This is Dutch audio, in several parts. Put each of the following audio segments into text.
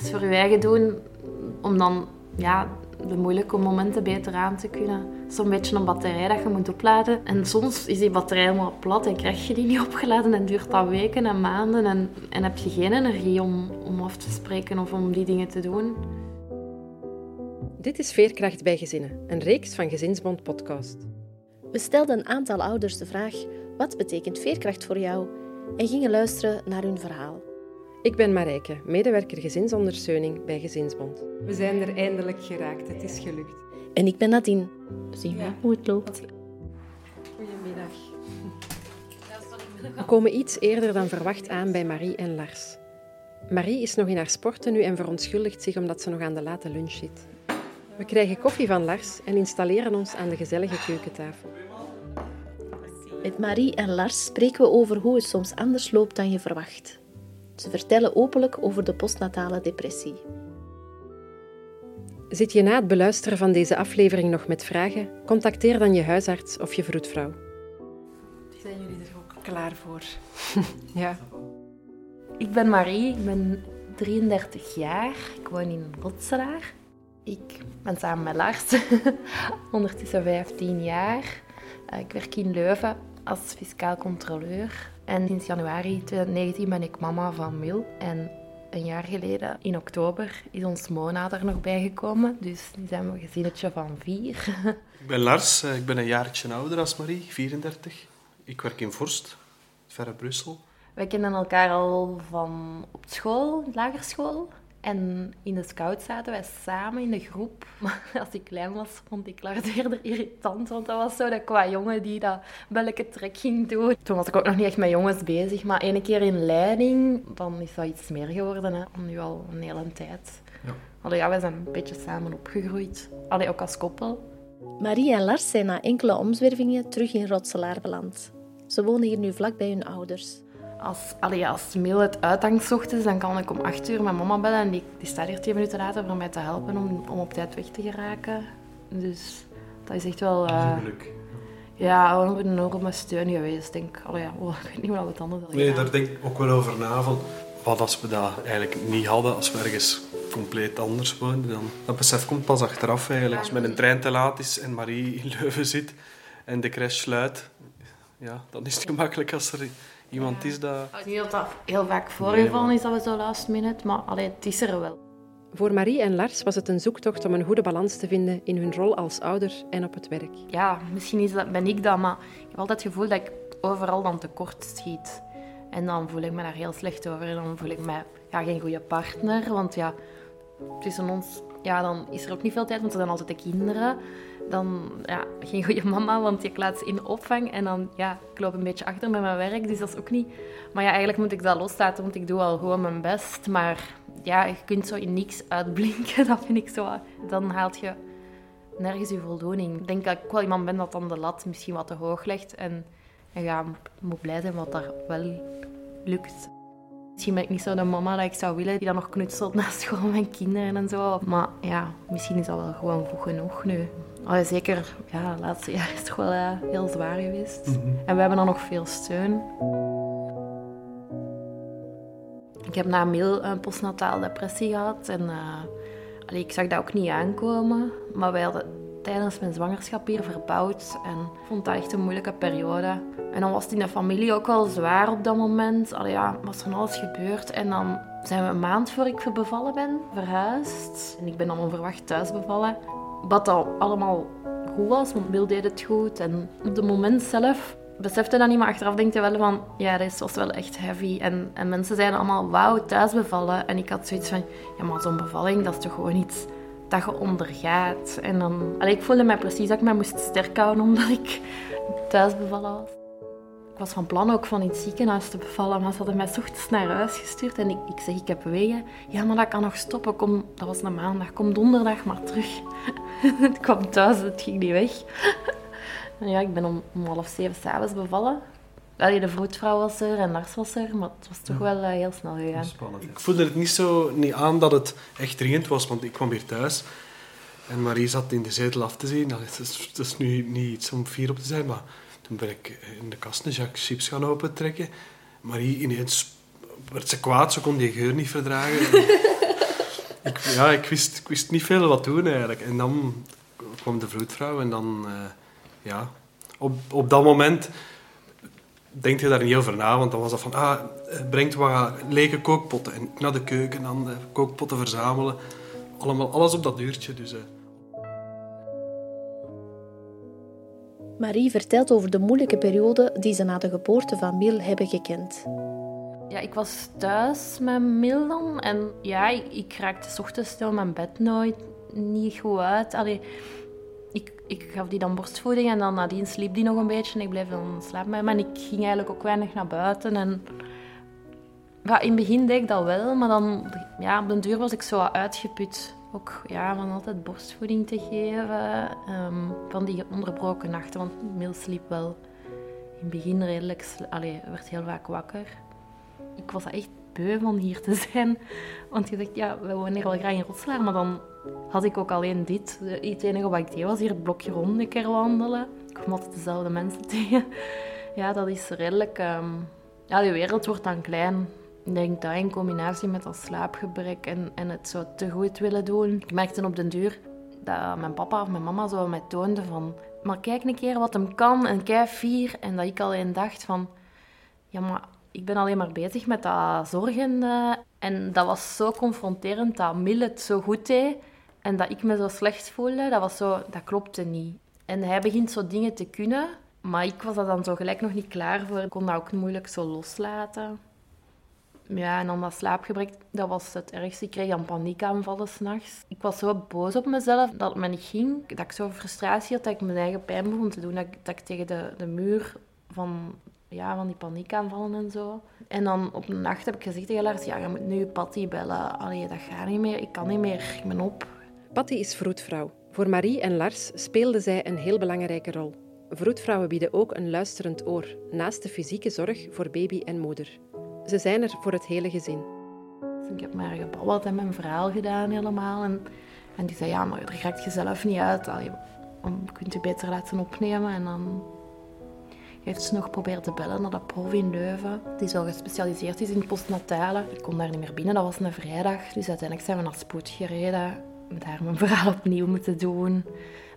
iets voor je eigen doen, om dan ja, de moeilijke momenten beter aan te kunnen. Zo'n beetje een batterij dat je moet opladen. En soms is die batterij helemaal plat en krijg je die niet opgeladen en duurt dat weken en maanden. En, en heb je geen energie om, om af te spreken of om die dingen te doen. Dit is Veerkracht bij Gezinnen, een reeks van Gezinsbond podcast. We stelden een aantal ouders de vraag: wat betekent veerkracht voor jou? En gingen luisteren naar hun verhaal. Ik ben Marijke, medewerker gezinsondersteuning bij Gezinsbond. We zijn er eindelijk geraakt, het is gelukt. En ik ben Nadine. Zien we hoe het loopt. Goedemiddag. We komen iets eerder dan verwacht aan bij Marie en Lars. Marie is nog in haar sporten nu en verontschuldigt zich omdat ze nog aan de late lunch zit. We krijgen koffie van Lars en installeren ons aan de gezellige keukentafel. Met Marie en Lars spreken we over hoe het soms anders loopt dan je verwacht. Ze vertellen openlijk over de postnatale depressie. Zit je na het beluisteren van deze aflevering nog met vragen? Contacteer dan je huisarts of je vroedvrouw. Zijn jullie er ook klaar voor? Ja. Ik ben Marie, ik ben 33 jaar. Ik woon in Rotselaar. Ik ben samen met Lars, ondertussen 15 jaar. Eh, Ik werk in Leuven als fiscaal controleur. En sinds januari 2019 ben ik mama van Mil. En een jaar geleden, in oktober, is ons Mona er nog bijgekomen. Dus nu zijn we een gezinnetje van vier. Ik ben Lars, eh, ik ben een jaartje ouder als Marie, 34. Ik werk in Vorst, verre Brussel. Wij kennen elkaar al van op school, lagerschool. En in de scout zaten wij samen in de groep. Maar als ik klein was, vond ik Lars eerder irritant. Want dat was zo dat qua jongen die dat welke trek ging doen. Toen was ik ook nog niet echt met jongens bezig. Maar ene keer in leiding, dan is dat iets meer geworden. Hè. Nu al een hele tijd. Ja. Allee, ja, wij zijn een beetje samen opgegroeid. Allee, ook als koppel. Marie en Lars zijn na enkele omzwervingen terug in Rotselaar beland. Ze wonen hier nu vlak bij hun ouders. Als, allee, als Mil het uithangt 's ochtends, dan kan ik om 8 uur mijn mama bellen. En die, die staat hier 10 minuten later voor mij te helpen om, om op tijd weg te geraken. Dus dat is echt wel... eh, ja, een enorme steun geweest, denk. Allee, ja, oh, ik weet niet we het anders hadden Nee, daar denk ik ook wel over na. Van, wat als we dat eigenlijk niet hadden, als we ergens compleet anders woonden, dan dat besef komt pas achteraf eigenlijk. Als mijn trein te laat is en Marie in Leuven zit en de crash sluit, ja, dan is het gemakkelijk als er iemand is dat... Ik weet niet dat dat heel vaak voorgevallen is dat we zo last minute, maar allee, het is er wel. Voor Marie en Lars was het een zoektocht om een goede balans te vinden in hun rol als ouder en op het werk. Ja, misschien is dat, ben ik dat, maar ik heb altijd het gevoel dat ik overal dan tekort schiet. En dan voel ik me daar heel slecht over. En dan voel ik me ja, geen goede partner, want ja, tussen ons ja, dan is er ook niet veel tijd, want er zijn altijd de kinderen. Dan ja, geen goede mama, want je laat ze in opvang. En dan, ja, ik loop een beetje achter met mijn werk, dus dat is ook niet... Maar ja, eigenlijk moet ik dat loslaten, want ik doe al gewoon mijn best. Maar ja, je kunt zo in niks uitblinken, dat vind ik zo... Dan haalt je nergens je voldoening. Ik denk dat ik wel iemand ben dat dan de lat misschien wat te hoog legt. En, ja, moet blij zijn wat daar wel lukt. Misschien ben ik niet zo de mama dat ik zou willen, die dan nog knutselt na school met mijn kinderen en zo. Maar ja, misschien is dat wel gewoon goed genoeg nu. Allee, zeker, ja, het laatste jaar is het toch wel eh, heel zwaar geweest. En we hebben dan nog veel steun. Ik heb na Mil een postnataal depressie gehad. En eh, allee, ik zag dat ook niet aankomen. Maar wij hadden tijdens mijn zwangerschap hier verbouwd. En ik vond dat echt een moeilijke periode. En dan was het in de familie ook wel zwaar op dat moment. Allee, ja, was van alles gebeurd. En dan zijn we een maand voor ik bevallen ben, verhuisd. En ik ben dan onverwacht thuis bevallen. Wat dat allemaal goed was, want Bill deed het goed. En op het moment zelf besefte dat niet, maar achteraf denk je wel van... Ja, dit was wel echt heavy. En, en mensen zeiden allemaal, wauw, thuis bevallen. En ik had zoiets van, ja, maar zo'n bevalling, dat is toch gewoon iets dat je ondergaat. En dan... Allee, ik voelde mij precies dat ik mij moest sterk houden, omdat ik thuis bevallen was. Ik was van plan ook van in het ziekenhuis te bevallen, maar ze hadden mij 's ochtends naar huis gestuurd en ik, ik zeg, ik heb wegen. Ja, maar dat kan nog stoppen. Kom, dat was een maandag. Kom donderdag maar terug. ik kwam thuis, het ging niet weg. en ja, ik ben om, om half zeven s'avonds bevallen. Allee, de vroedvrouw was er en Lars was er, maar het was toch wel eh, heel snel gegaan. Spannend. Ik voelde het niet zo niet aan dat het echt dringend was, want ik kwam weer thuis. En Marie zat in de zetel af te zien. Nou, Het is, het is nu niet iets om fier op te zijn, maar toen ben ik in de kast een Jacques chips gaan opentrekken. Marie ineens werd ze kwaad, ze kon die geur niet verdragen. ik, ja, ik wist, wist niet veel wat doen eigenlijk. En dan kwam de vroedvrouw en dan, uh, ja, op, op dat moment denk je daar niet over na, want dan was dat van, ah, brengt wat lege kookpotten en naar de keuken, dan de kookpotten verzamelen. Allemaal, alles op dat uurtje. Dus. Marie vertelt over de moeilijke periode die ze na de geboorte van Mil hebben gekend. Ja, ik was thuis met Mil dan. En ja, ik, raakte s ochtends stil mijn bed nooit niet goed uit. Ik, ik gaf die dan borstvoeding en dan nadien sliep die nog een beetje. En ik bleef dan slapen met ik ging eigenlijk ook weinig naar buiten. En ja, in het begin deed ik dat wel, maar dan ja, op den duur was ik zo uitgeput ook ja, van altijd borstvoeding te geven. Um, van die onderbroken nachten, want Mil sliep wel in het begin redelijk... Allee, werd heel vaak wakker. Ik was echt beu van hier te zijn. Want je zegt, ja, we wonen hier wel graag in Rotselaar, maar dan had ik ook alleen dit. Het enige wat ik deed was hier het blokje rond een keer wandelen. Ik kwam altijd dezelfde mensen tegen. Ja, dat is redelijk... Um, ja, de wereld wordt dan klein. Ik denk dat in combinatie met dat slaapgebrek en, en het zo te goed willen doen. Ik merkte op den duur dat mijn papa of mijn mama zo mij toonde van... Maar kijk een keer wat hem kan en kijk vier. En dat ik alleen dacht van... Ja, maar ik ben alleen maar bezig met dat zorgen. Eh, en dat was zo confronterend dat Mil het zo goed deed. En dat ik me zo slecht voelde. Dat was zo... Dat klopte niet. En hij begint zo dingen te kunnen... Maar ik was er dan zo gelijk nog niet klaar voor. Ik kon dat ook moeilijk zo loslaten. Ja, en dan dat slaapgebrek, dat was het ergste. Ik kreeg dan paniekaanvallen s'nachts. Ik was zo boos op mezelf dat het me niet ging. Dat ik zo frustratie had dat ik mijn eigen pijn begon te doen. Dat ik, dat ik tegen de, de muur van, ja, van die paniekaanvallen en zo. En dan op een nacht heb ik gezegd tegen Lars, ja, je moet nu Patty bellen. Allee, dat gaat niet meer. Ik kan niet meer. Ik ben op. Patty is vroedvrouw. Voor Marie en Lars speelde zij een heel belangrijke rol. Vroedvrouwen bieden ook een luisterend oor, naast de fysieke zorg voor baby en moeder. Ze zijn er voor het hele gezin. Ik heb maar gebabbeld en mijn verhaal gedaan helemaal. En, en die zei, ja, maar daar gaat je zelf niet uit. Allee, kunt u beter laten opnemen. En dan heeft ze nog geprobeerd te bellen naar dat prof in Leuven. Die zo gespecialiseerd is in postnatale. Ik kon daar niet meer binnen, dat was een vrijdag. Dus uiteindelijk zijn we naar Spoed gereden. Daar mijn verhaal opnieuw moeten doen.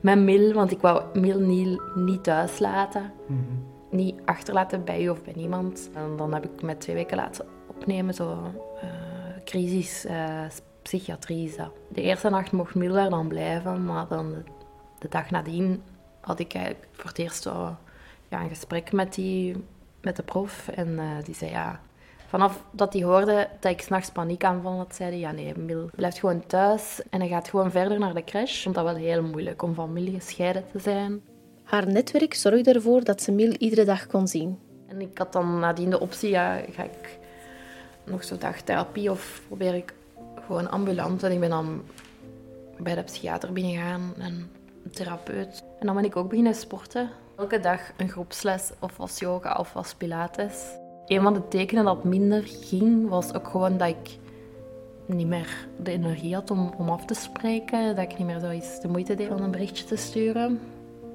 Met Mil, want ik wou Mil niet, niet thuis laten. Mhm niet achterlaten bij u of bij niemand. En dan heb ik met twee weken laten opnemen, zo uh, crisis, uh, psychiatrie De eerste nacht mocht Miller dan blijven, maar dan de, dag nadien had ik voor het eerst zo, ja, een gesprek met, die, met de prof. En uh, die zei ja, vanaf dat hij hoorde dat ik s'nachts paniek aanval had, zei hij ja nee, Mil blijft gewoon thuis en hij gaat gewoon verder naar de crash. Ik vond dat wel heel moeilijk om familie gescheiden te zijn. Haar netwerk zorgde ervoor dat ze Mil iedere dag kon zien. En ik had dan nadien de optie, ja, ga ik nog zo'n dagtherapie of probeer ik gewoon ambulant. En ik ben dan bij de psychiater binnengegaan en therapeut. En dan ben ik ook beginnen sporten. Elke dag een groepsles, of was yoga of was pilates. Een van de tekenen dat minder ging, was ook gewoon dat ik niet meer de energie had om, om af te spreken. Dat ik niet meer zoiets de moeite deed om een berichtje te sturen.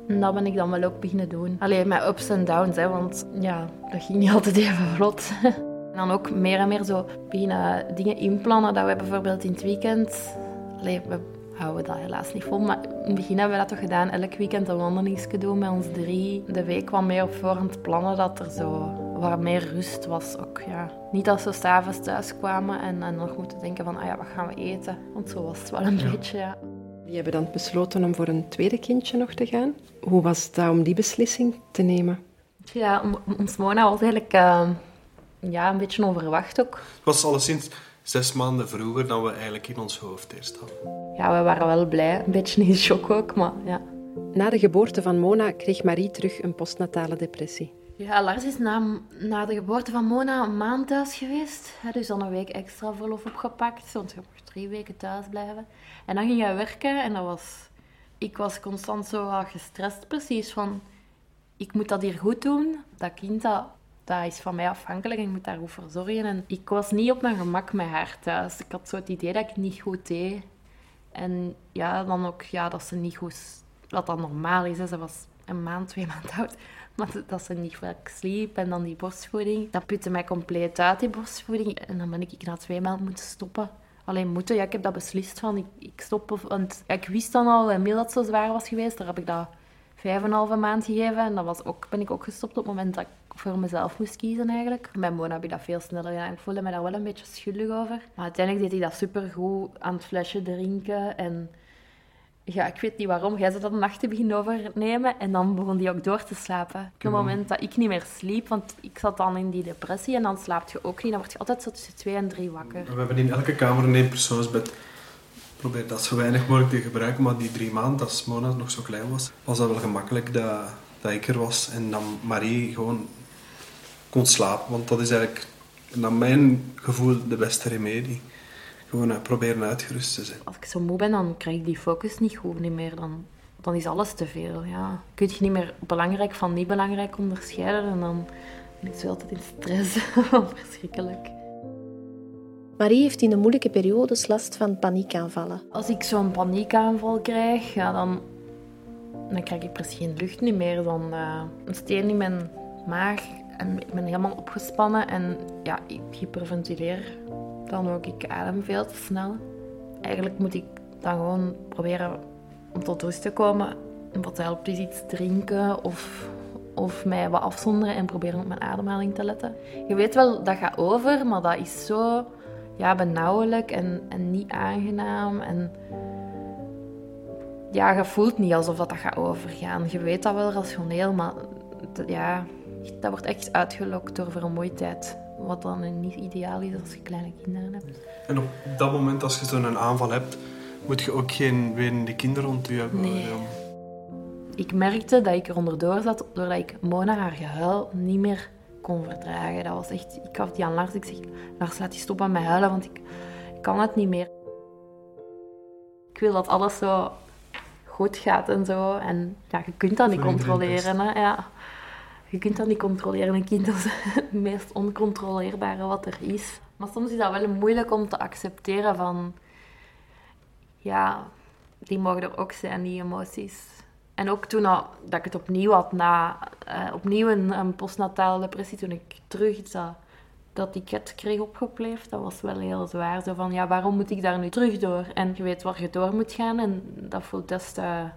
En dat ben ik dan wel ook beginnen doen. Alleen met ups en downs, hè, want ja, dat ging niet altijd even vlot. En dan ook meer en meer zo beginnen dingen inplannen. Dat we bijvoorbeeld in het weekend... Allee, we houden dat helaas niet vol, maar in het begin hebben we dat toch gedaan. Elk weekend een wandelingsje doen met ons drie. De week kwam meer op voorhand plannen dat er zo wat meer rust was ook, ja. Niet dat ze s'avonds thuis kwamen en, en nog moeten denken van, ah ja, wat gaan we eten? Want zo was het wel een beetje, ja. Die hebben dan besloten om voor een tweede kindje nog te gaan. Hoe was het om die beslissing te nemen? Ja, ons Mona was eigenlijk uh, ja, een beetje onverwacht ook. Het was alleszins zes maanden vroeger dan we eigenlijk in ons hoofd eerst hadden. Ja, we waren wel blij. Een beetje in shock ook, maar ja. Na de geboorte van Mona kreeg Marie terug een postnatale depressie. Ja, Lars is na, na de geboorte van Mona een maand thuis geweest. Hij dus dan een week extra verlof opgepakt, want je mocht drie weken thuis blijven. En dan ging hij werken en dat was... Ik was constant zo gestrest precies van... Ik moet dat hier goed doen. Dat kind, dat, dat is van mij afhankelijk en ik moet daar goed voor zorgen. En ik was niet op mijn gemak met haar thuis. Ik had zo het idee dat ik niet goed deed. En ja, dan ook ja, dat ze niet goed... Dat dat normaal is. Hè. Ze was een maand, twee maanden oud. Maar dat ze niet vaak sliep en dan die borstvoeding. Dat putte mij compleet uit, die borstvoeding. En dan ben ik na twee maanden moeten stoppen alleen moeten. Ja, ik heb dat beslist van, ik, ik stop. Want ik wist dan al, Emil dat zo zwaar was geweest. Daar heb ik dat vijf en een halve maand gegeven. En dat was ook, ben ik ook gestopt op het moment dat ik voor mezelf moest kiezen eigenlijk. Bij Mona heb ik dat veel sneller gedaan. Ik voelde me daar wel een beetje schuldig over. Maar uiteindelijk deed hij dat supergoed aan het flesje drinken. En ja, ik weet niet waarom. Jij zou dat een nachten beginnen overnemen. En dan begon die ook door te slapen. Op het moment dat ik niet meer sliep, want ik zat dan in die depressie. En dan slaapt je ook niet. Dan word je altijd zo tussen twee en drie wakker. We hebben in elke kamer een eenpersoonsbed. Probeer dat zo weinig mogelijk te gebruiken. Maar die drie maanden, als Mona nog zo klein was, was dat wel gemakkelijk dat, dat ik er was. En dan Marie gewoon kon slapen. Want dat is eigenlijk, naar mijn gevoel, de beste remedie. Gewoon uh, proberen uitgerust te zijn. Als ik zo moe ben, dan krijg ik die focus niet goed niet meer. Dan, dan is alles te veel. Ja. Kun je niet meer belangrijk van niet belangrijk onderscheiden. En dan ben ik zo altijd in stress. Verschrikkelijk. Marie heeft in de moeilijke periodes last van paniekaanvallen. Als ik zo'n paniekaanval krijg, ja, dan, dan krijg ik precies geen lucht niet meer. Dan uh, een steen in mijn maag en ik ben helemaal opgespannen en ja, ik hyperventileer dan ook. Ik adem veel te snel. Eigenlijk moet ik dan gewoon proberen om tot rust te komen. Wat helpt is iets drinken of, of mij wat afzonderen en proberen op mijn ademhaling te letten. Je weet wel, dat gaat over, maar dat is zo ja, benauwelijk en, en niet aangenaam. En ja, je voelt niet alsof dat, dat gaat overgaan. Je weet dat wel rationeel, maar ja, dat wordt echt uitgelokt door vermoeidheid. Wat dan niet ideaal is als je kleine kinderen hebt. En op dat moment, als je zo'n aanval hebt, moet je ook geen wenende kinderen rond je hebben. Nee. Ik merkte dat ik er onderdoor zat doordat ik Mona haar gehuil niet meer kon verdragen. Dat was echt... Ik gaf die aan Lars. Ik zeg, Lars, laat die stoppen met huilen, want ik, ik kan het niet meer. Ik wil dat alles zo goed gaat en zo. En ja, je kunt dat niet controleren. Hè? Ja. Je kunt dat niet controleren. Een kind is het meest oncontroleerbare wat er is. Maar soms is dat wel moeilijk om te accepteren van... Ja, die mogen er ook zijn, die emoties. En ook toen dat ik het opnieuw had, na uh, opnieuw een, een, postnatale depressie, toen ik terug dat, dat ticket kreeg opgepleefd, dat was wel heel zwaar. Zo van, ja, waarom moet ik daar nu terug door? En je weet waar je door moet gaan en dat voelt des te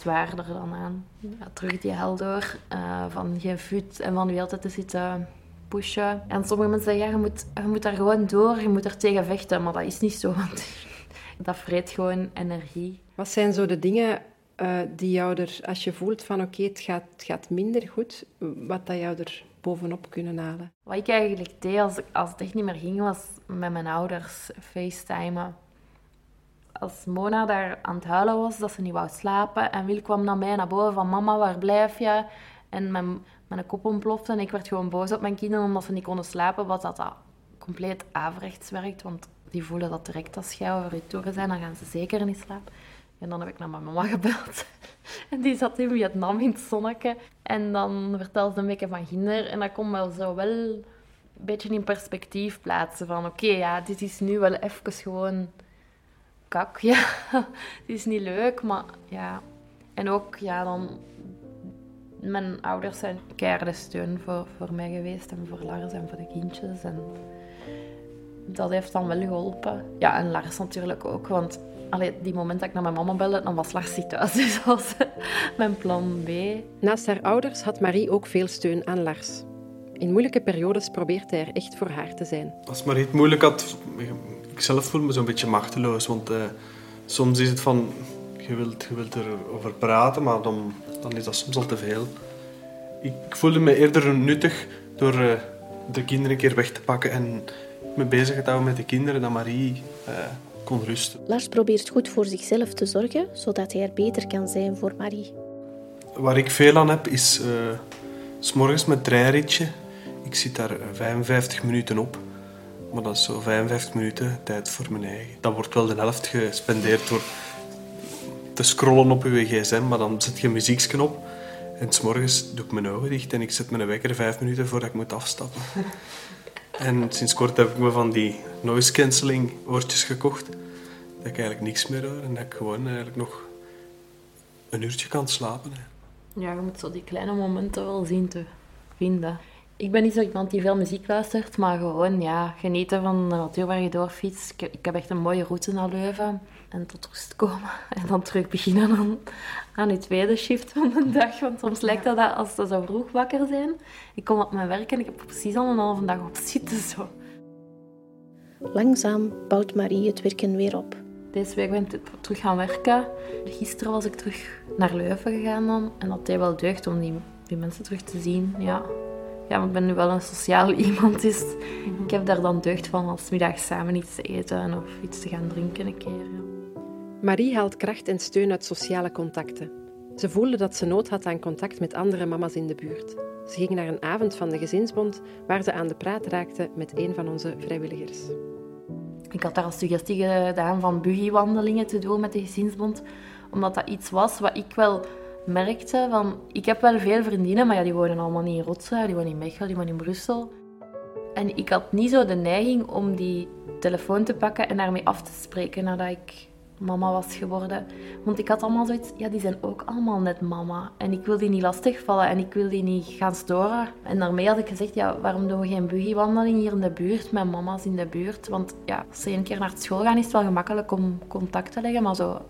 zwaarder dan aan. Ja, terug die hel door, uh, van geen fut en van de hele tijd te zitten pushen. En sommige mensen zeggen, ja, je moet, je moet daar gewoon door, je moet er tegen vechten. Maar dat is niet zo, want dat vreet gewoon energie. Wat zijn zo de dingen uh, die jou er, als je voelt van oké, het, gaat, het gaat minder goed, wat dat jou er bovenop kunnen halen? Wat ik eigenlijk deed als, als het echt niet meer ging, was met mijn ouders facetimen. Als Mona daar aan het huilen was, dat ze niet wou slapen, en Wil kwam naar mij naar boven van mama, waar blijf je? En mijn, mijn kop ontplofte en ik werd gewoon boos op mijn kinderen omdat ze niet konden slapen, wat dat, compleet averechts werkt, want die voelen dat direct als jij over je toren zijn, dan gaan ze zeker niet slapen. En dan heb ik naar mijn mama gebeld. En die zat in Vietnam in het zonnetje. En dan vertelde ze een beetje van Ginder. En dat kon wel zo wel een beetje in perspectief plaatsen. Van oké, ja, dit is nu wel even gewoon kak. Ja, het is niet leuk, maar ja. En ook, ja, dan... Mijn ouders zijn keiharde steun voor, voor mij geweest. En voor Lars en voor de kindjes. En dat heeft dan wel geholpen. Ja, en Lars natuurlijk ook, want Allee, die moment dat ik naar mijn mama belde, dan was Lars thuis. Dus dat was mijn plan B. Naast haar ouders had Marie ook veel steun aan Lars. In moeilijke periodes probeert hij er echt voor haar te zijn. Als Marie het moeilijk had, ik zelf voel me zo'n beetje machteloos. Want uh, soms is het van, je wilt, je wilt erover praten, maar dan, dan is dat soms al te veel. Ik voelde me eerder nuttig door uh, de kinderen een keer weg te pakken en me bezig te houden met de kinderen dan Marie... Uh, kon rusten. Lars probeert goed voor zichzelf te zorgen, zodat hij er beter kan zijn voor Marie. Waar ik veel aan heb, is s morgens met treinritje. Ik zit daar 55 eh, minuten op. Maar dat is zo 55 minuten tijd voor mijn eigen. Dat wordt wel de helft gespendeerd door te scrollen op je gsm, maar dan zet je een muziekje op. En s'morgens doe ik mijn ogen dicht en ik zet mijn wekker vijf minuten voordat ik moet afstappen. En sinds kort heb ik me van die noise cancelling oortjes gekocht. Dat ik eigenlijk niks meer hoor en dat ik gewoon eigenlijk nog een uurtje kan slapen. Hè. Ja, je moet zo die kleine momenten wel zien te vinden. Ik ben niet zo iemand die veel muziek luistert, maar gewoon ja, genieten van de natuur waar je doorfietst. Ik, ik heb echt een mooie route naar Leuven en tot rust komen. En dan terug beginnen aan, aan je tweede shift van de dag. Want soms lijkt dat, dat als ze zo vroeg wakker zijn. Ik kom op mijn werk en ik heb precies al een halve dag op zitten. Zo. Langzaam bouwt Marie het werken weer op. Deze week ben ik terug gaan werken. Gisteren was ik terug naar Leuven gegaan dan. En dat deed wel deugd om die, die mensen terug te zien. Ja. Ja, maar ik ben nu wel een sociaal iemand. Dus ik heb daar dan deugd van als middag samen iets te eten of iets te gaan drinken een keer. Ja. Marie haalt kracht en steun uit sociale contacten. Ze voelde dat ze nood had aan contact met andere mama's in de buurt. Ze ging naar een avond van de gezinsbond waar ze aan de praat raakte met een van onze vrijwilligers. Ik had daar een suggestie gedaan van buggywandelingen te doen met de gezinsbond, omdat dat iets was wat ik wel merkte van... Ik heb wel veel vriendinnen, maar ja, die wonen allemaal niet in Rotselaar, die wonen in Mechelen, die wonen in Brussel. En ik had niet zo de neiging om die telefoon te pakken en daarmee af te spreken nadat ik mama was geworden. Want ik had allemaal zoiets, ja, die zijn ook allemaal net mama. En ik wil die niet lastigvallen en ik wil die niet gaan storen. En daarmee had ik gezegd, ja, waarom doen we geen buggywandeling hier in de buurt, met mama's in de buurt? Want ja, als ze een keer naar school gaan, is het wel gemakkelijk om contact te leggen, maar zo...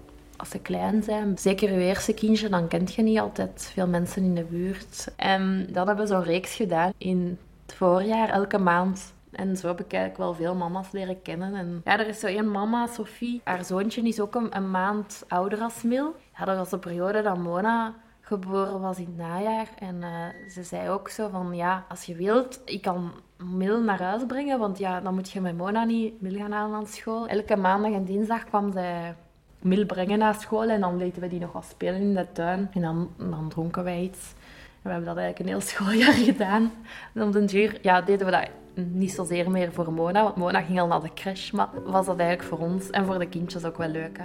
Als ze klein zijn, zeker je eerste kindje, dan kent je niet altijd veel mensen in de buurt. En dan hebben we zo'n reeks gedaan in het voorjaar, elke maand en zo heb ik eigenlijk wel veel mama's leren kennen. En ja, er is zo één mama, Sophie. Haar zoontje is ook een, maand ouder als Mil. Dat was de periode dat Mona geboren was in het najaar. En uh, ze zei ook zo van, ja, als je wilt, ik kan Mil naar huis brengen. Want ja, dan moet je met Mona niet Mil gaan halen aan school. Elke maandag en dinsdag kwam zij Mil brengen naar school. En dan lieten we die nog wat spelen in de tuin. En dan, dan dronken wij iets. En we hebben dat eigenlijk een heel schooljaar gedaan. En om den duur ja, deden we dat niet zozeer meer voor Mona, want Mona ging al naar de crash, maar was dat eigenlijk voor ons en voor de kindjes ook wel leuk. Hè?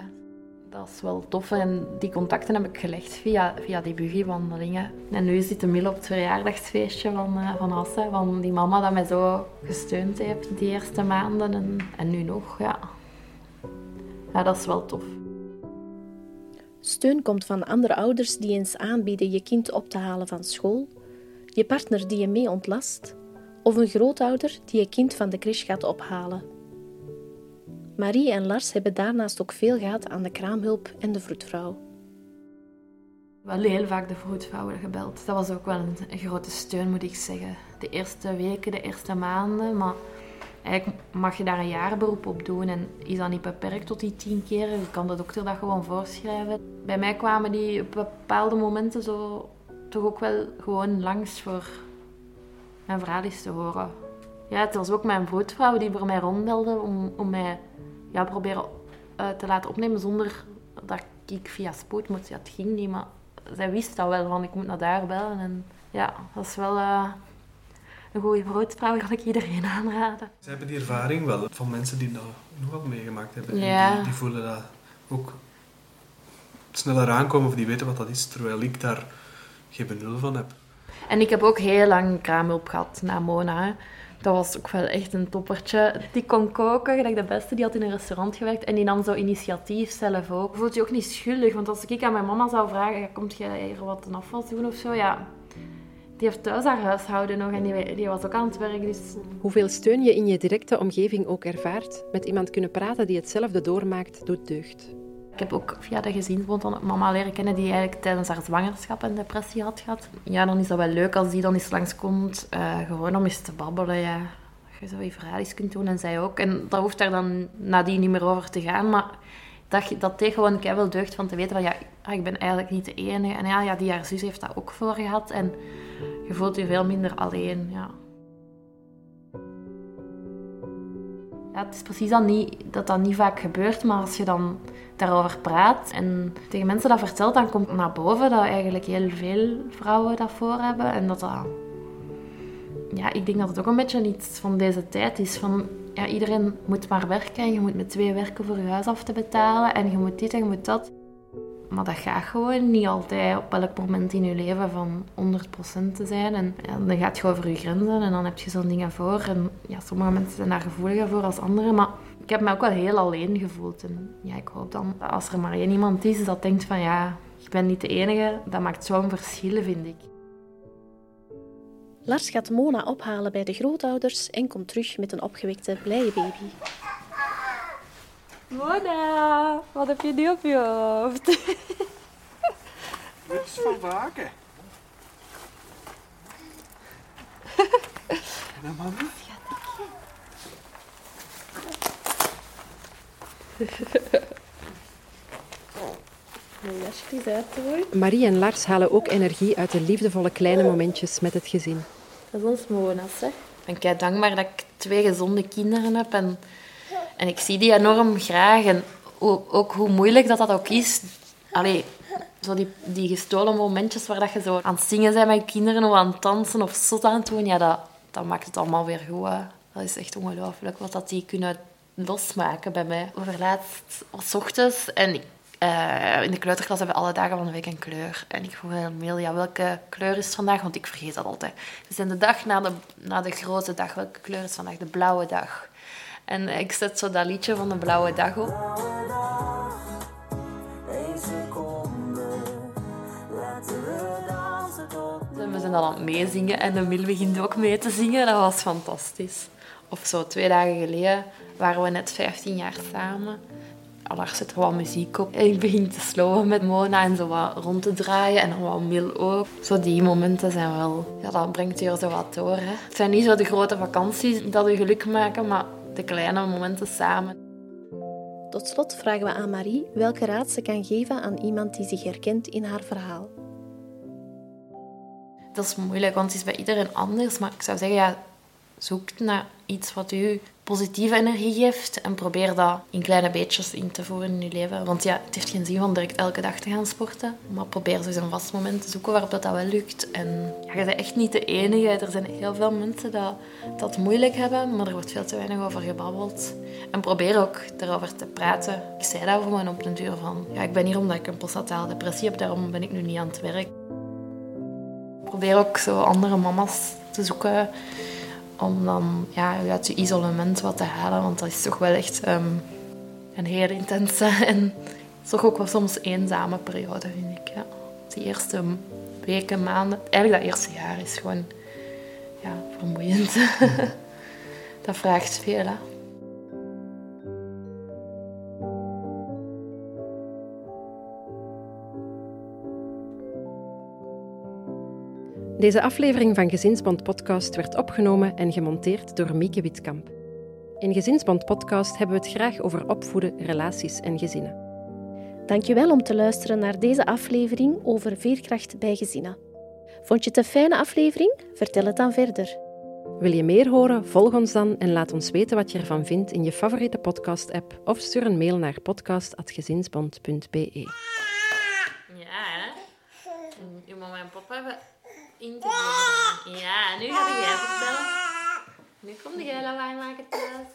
Dat is wel tof en die contacten heb ik gelegd via, via die buggywandelingen. En nu zit de Mil op het verjaardagsfeestje van, uh, van Asse, van die mama dat mij zo gesteund heeft die eerste maanden en, en nu nog. Ja. ja, dat is wel tof. Steun komt van andere ouders die eens aanbieden je kind op te halen van school, je partner die je mee ontlast of een grootouder die je kind van de crash gaat ophalen. Marie en Lars hebben daarnaast ook veel gehad aan de kraamhulp en de vroedvrouw. Wel heel vaak de vroedvrouwen gebeld. Dat was ook wel een, grote steun, moet ik zeggen. De eerste weken, de eerste maanden, maar eigenlijk mag je daar een jaarberoep op doen en is dat niet beperkt tot die tien keer. Je kan de dokter dat gewoon voorschrijven. Bij mij kwamen die op bepaalde momenten zo toch ook wel gewoon langs voor mijn verhaal te horen. Ja, het was ook mijn vroedvrouw die voor mij rondbelde om, om mij ja, proberen uh, te laten opnemen zonder dat ik via spoed moest. Ja, het ging niet, maar zij wist dat wel, van ik moet naar daar bellen. En ja, dat is wel uh, een goede vroedvrouw, kan ik iedereen aanraden. Ze hebben die ervaring wel van mensen die dat nog wel meegemaakt hebben. Ja. Die, die, voelen dat ook sneller aankomen of die weten wat dat is, terwijl ik daar geen benul van heb. En ik heb ook heel lang kraamhulp gehad na Mona. Dat was ook wel echt een toppertje. Die kon koken, gelijk de beste. Die had in een restaurant gewerkt en die nam zo initiatief zelf ook. Voelt je ook niet schuldig, want als ik aan mijn mama zou vragen, komt jij hier wat een afval doen of zo? Ja, die heeft thuis haar huishouden nog en die, die, was ook aan het werk. Dus... Hoeveel steun je in je directe omgeving ook ervaart, met iemand kunnen praten die hetzelfde doormaakt, doet deugd. Ik heb ook via de gezinsbond dan mama leren kennen die eigenlijk tijdens haar zwangerschap een depressie had gehad. Ja, dan is dat wel leuk als die dan eens langskomt, uh, gewoon om eens te babbelen. Ja. Je zo je verhaal eens kunt doen en zij ook. En dat hoeft daar dan nadien niet meer over te gaan, maar dat, dat deed gewoon wel deugd van te weten van ja, ah, ik ben eigenlijk niet de enige. En ja, ja, die haar zus heeft dat ook voor gehad en je voelt je veel minder alleen. Ja. Het is precies dat, niet, dat dat niet vaak gebeurt, maar als je dan daarover praat en tegen mensen dat vertelt, dan komt naar boven dat eigenlijk heel veel vrouwen dat voor hebben. En dat dat... Ja, ik denk dat het ook een beetje iets van deze tijd is. Van, ja, iedereen moet maar werken en je moet met twee werken voor je huis af te betalen. En je moet dit en je moet dat. Maar dat gaat gewoon niet altijd op elk moment in je leven van 100% te zijn. En dan gaat je over je grenzen en dan heb je zo'n dingen voor. En ja, sommige mensen zijn daar gevoeliger voor als anderen. Maar ik heb me ook wel heel alleen gevoeld. En ja, ik hoop dan dat als er maar één iemand is dat denkt van ja, ik ben niet de enige. Dat maakt zo'n verschil, vind ik. Lars gaat Mona ophalen bij de grootouders en komt terug met een opgewekte, blije baby. Mona, wat heb je nu op je hoofd? Dit is van waken. Ja, mama. Marie en Lars halen ook energie uit de liefdevolle kleine momentjes met het gezin. Dat is ons Mona's, hè. Ik ben kei dankbaar dat ik twee gezonde kinderen heb en, en ik zie die enorm graag. En ook, hoe moeilijk dat dat ook is. Allee, zo die, die gestolen momentjes waar dat je zo aan het zingen bent met kinderen of aan het dansen of zot aan het doen, ja, dat, dat maakt het allemaal weer goed. Dat is echt ongelooflijk wat dat die kunnen losmaken bij mij. Overlaatst was ochtends en eh, in de kleuterklas hebben we alle dagen van de week een kleur. En ik vroeg aan ja, welke kleur is het vandaag? Want ik vergeet dat altijd. Dus in de dag na de, na de grote dag, welke kleur is vandaag? De blauwe dag. En ik zet zo dat liedje van de blauwe dag op. We zijn dan aan het meezingen en de Mil begint ook mee te zingen. Dat was fantastisch. Of zo, twee dagen geleden waren we net 15 jaar samen. Lars zet er wat muziek op. En ik begin te slowen met Mona en zo wat rond te draaien. En dan wat Mil ook. Zo die momenten zijn wel... Ja, dat brengt je zo wat door. Hè. Het zijn niet zo de grote vakanties dat je geluk maken, maar de kleine momenten samen. Tot slot vragen we aan Marie welke raad ze kan geven aan iemand die zich herkent in haar verhaal. Dat is moeilijk, want het is bij iedereen anders. Maar ik zou zeggen, ja, zoek naar iets wat u positieve energie geeft en probeer dat in kleine beetjes in te voeren in je leven. Want ja, het heeft geen zin om direct elke dag te gaan sporten. Maar probeer eens een vast moment te zoeken waarop dat, dat wel lukt. En ja, je bent echt niet de enige. Er zijn heel veel mensen dat dat moeilijk hebben, maar er wordt veel te weinig over gebabbeld. En probeer ook erover te praten. Ik zei dat gewoon op de duur van, ja, ik ben hier omdat ik een postnatale depressie heb, daarom ben ik nu niet aan het werk. Probeer ook zo andere mama's te zoeken om dan ja, uit je isolement wat te halen. Want dat is toch wel echt ehm, een heel intense en toch ook wel soms eenzame periode, vind ik. Ja. Die eerste weken, maanden, eigenlijk dat eerste jaar is gewoon ja, vermoeiend. dat vraagt veel, hè. Deze aflevering van Gezinsband Podcast werd opgenomen en gemonteerd door Mieke Witkamp. In Gezinsband Podcast hebben we het graag over opvoeden, relaties en gezinnen. Dankjewel om te luisteren naar deze aflevering over veerkracht bij gezinnen. Vond je het een fijne aflevering? Vertel het dan verder. Wil je meer horen? Volg ons dan en laat ons weten wat je ervan vindt in je favoriete podcast-app of stuur een mail naar podcast.gezinsband.be. Ja, hè? Uw mama en papa hebben interview gedaan. Ja, nu ga jij vertellen. Nu komt jij lawaai maken thuis.